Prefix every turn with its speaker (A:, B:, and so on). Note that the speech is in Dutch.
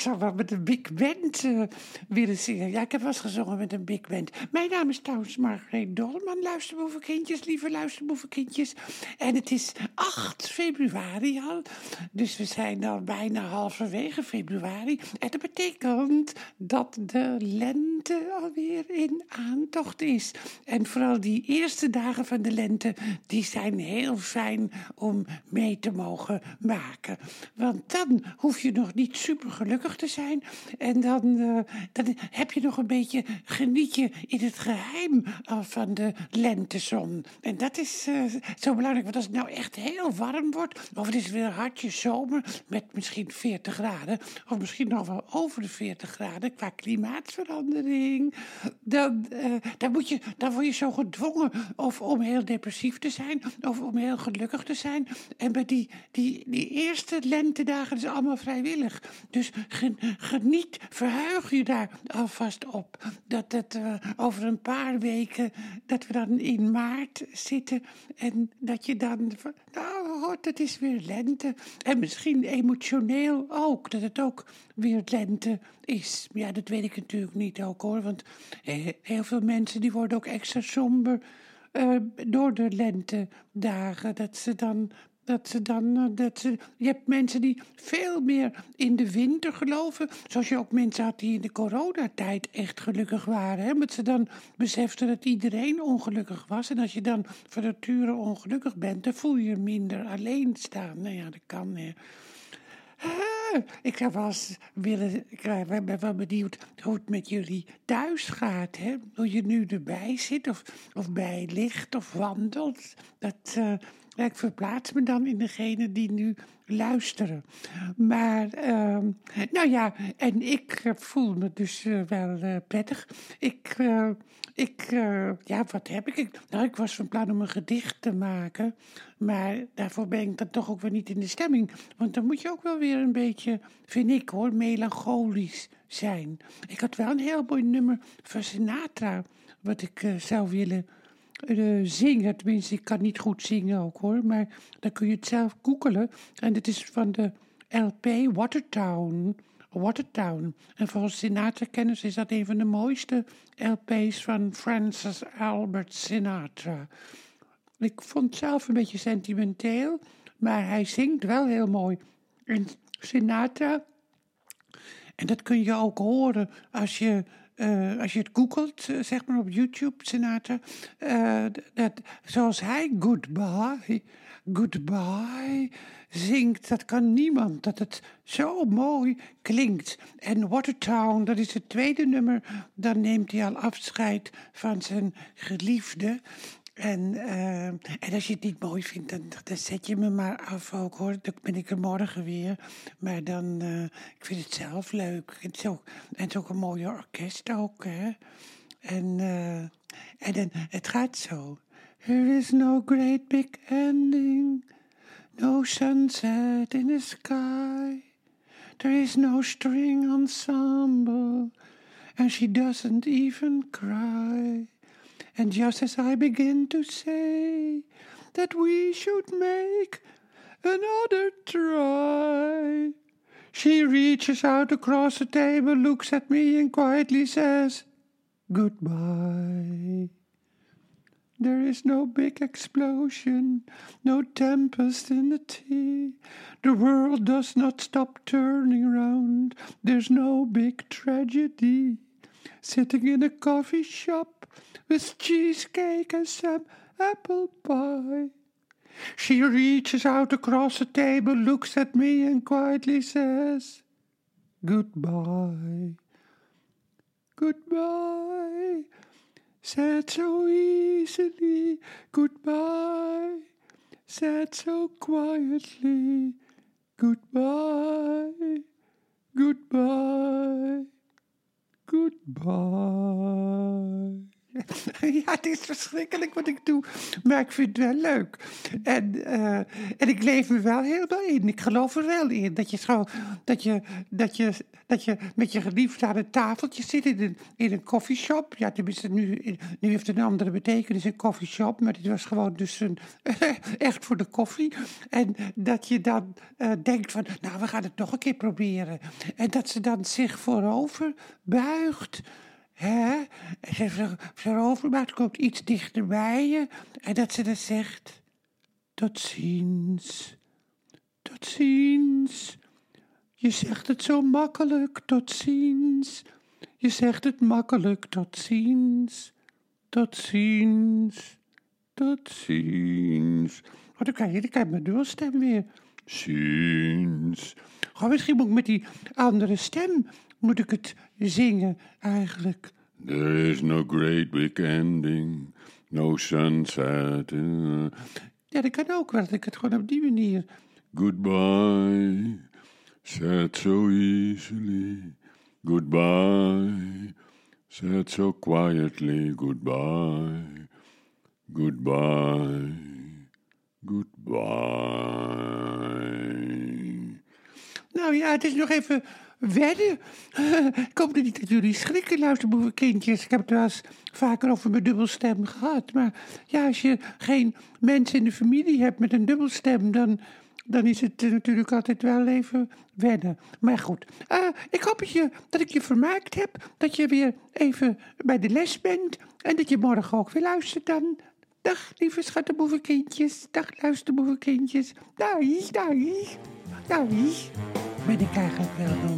A: ik zou wel met een big band uh, willen zingen. Ja, ik heb wel eens gezongen met een big band. Mijn naam is trouwens Margreet Dolman, luisterboevenkindjes, lieve luisterboevenkindjes. En het is 8 februari al, dus we zijn al bijna halverwege februari. En dat betekent dat de lente alweer in aantocht is. En vooral die eerste dagen van de lente, die zijn heel fijn om mee te mogen maken. Want dan hoef je nog niet super gelukkig te zijn. En dan, uh, dan heb je nog een beetje, geniet je in het geheim van de lentezon. En dat is uh, zo belangrijk, want als het nou echt heel warm wordt, of het is weer hartje zomer met misschien 40 graden, of misschien nog wel over de 40 graden qua klimaatverandering, dan, uh, moet je, dan word je zo gedwongen of om heel depressief te zijn, of om heel gelukkig te zijn. En bij die, die, die eerste lentedagen is allemaal vrijwillig. Dus geniet, verheug je daar alvast op. Dat het uh, over een paar weken, dat we dan in maart zitten en dat je dan, nou, het is weer lente. En misschien emotioneel ook, dat het ook weer lente is. Ja, dat weet ik natuurlijk niet ook hoor, want heel veel mensen die worden ook extra somber. Uh, door de lentedagen, dat ze dan dat ze dan, eh, dat ze, je hebt mensen die veel meer in de winter geloven. Zoals je ook mensen had die in de coronatijd echt gelukkig waren. Hè? Omdat ze dan beseften dat iedereen ongelukkig was. En als je dan van nature ongelukkig bent, dan voel je je minder alleen staan. Nou ja, dat kan. Ah, ik zou wel eens willen, ik ben wel benieuwd hoe het met jullie thuis gaat. Hè? Hoe je nu erbij zit of, of bij ligt of wandelt. Dat, uh, ik verplaats me dan in degene die nu luisteren. Maar, uh, nou ja, en ik voel me dus uh, wel uh, prettig. Ik, ik ja, wat heb ik? Nou, ik was van plan om een gedicht te maken. Maar daarvoor ben ik dan toch ook weer niet in de stemming. Want dan moet je ook wel weer een beetje, vind ik hoor, melancholisch zijn. Ik had wel een heel mooi nummer van Sinatra, wat ik zou willen uh, zingen. Tenminste, ik kan niet goed zingen ook hoor. Maar dan kun je het zelf googelen. En het is van de LP Watertown. Watertown. En volgens Sinatra-kenners is dat een van de mooiste LP's van Francis Albert Sinatra. Ik vond het zelf een beetje sentimenteel, maar hij zingt wel heel mooi. En Sinatra, en dat kun je ook horen als je uh, als je het googelt, uh, zeg maar op YouTube, Sinatra, uh, dat, zoals hij Goodbye, Goodbye zingt, dat kan niemand, dat het zo mooi klinkt. En Watertown, dat is het tweede nummer, dan neemt hij al afscheid van zijn geliefde. En, uh, en als je het niet mooi vindt, dan, dan zet je me maar af ook hoor. Dan ben ik er morgen weer. Maar dan, uh, ik vind het zelf leuk. En het is ook een mooie orkest ook, hè. En, uh, en dan, het gaat zo. There is no great big ending. No sunset in the sky. There is no string ensemble. And she doesn't even cry. And just as I begin to say that we should make another try, she reaches out across the table, looks at me, and quietly says, Goodbye. There is no big explosion, no tempest in the tea. The world does not stop turning round, There's no big tragedy. Sitting in a coffee shop with cheesecake and some apple pie. She reaches out across the table, looks at me, and quietly says, Goodbye. Goodbye. Said so easily, goodbye. Said so quietly, goodbye. Goodbye. Goodbye. Ja, het is verschrikkelijk wat ik doe, maar ik vind het wel leuk. En, eh, en ik leef me wel helemaal in. Ik geloof er wel in dat je, zo, dat je, dat je, dat je met je geliefde aan een tafeltje zit in een, in een coffeeshop. Ja, tenminste, nu, nu heeft het een andere betekenis, een coffeeshop. Maar dit was gewoon dus een, echt voor de koffie. En dat je dan uh, denkt van, nou, we gaan het nog een keer proberen. En dat ze dan zich voorover buigt hè? Ze voorover maakt, komt iets dichter bij je. En dat ze dan zegt, tot ziens, tot ziens. Je zegt het zo makkelijk, tot ziens. Je zegt het makkelijk, tot ziens, tot ziens, tot ziens. Oh, dan kan je, dan kan je mijn dubbelstem weer. Ziens. Oh, misschien moet ik met die andere stem moet ik het zingen eigenlijk?
B: There is no great big ending, no sunset. In
A: Ja, dat kan ook wel, dat ik het gewoon op die manier.
B: Goodbye, said so easily. Goodbye, said so quietly. Goodbye, goodbye, goodbye.
A: Nou ja, het is nog even wedden. ik hoop niet dat jullie schrikken, luisterboevenkindjes. Ik heb het wel eens vaker over mijn dubbelstem gehad. Maar ja, als je geen mensen in de familie hebt met een dubbelstem, dan, dan is het natuurlijk altijd wel even wennen. Maar goed, uh, ik hoop dat, je, dat ik je vermaakt heb. Dat je weer even bij de les bent. En dat je morgen ook weer luistert dan. Dag, lieve schattenboevenkindjes. Dag, luisterboevenkindjes. Dag, dag. Dag ben ik eigenlijk wel?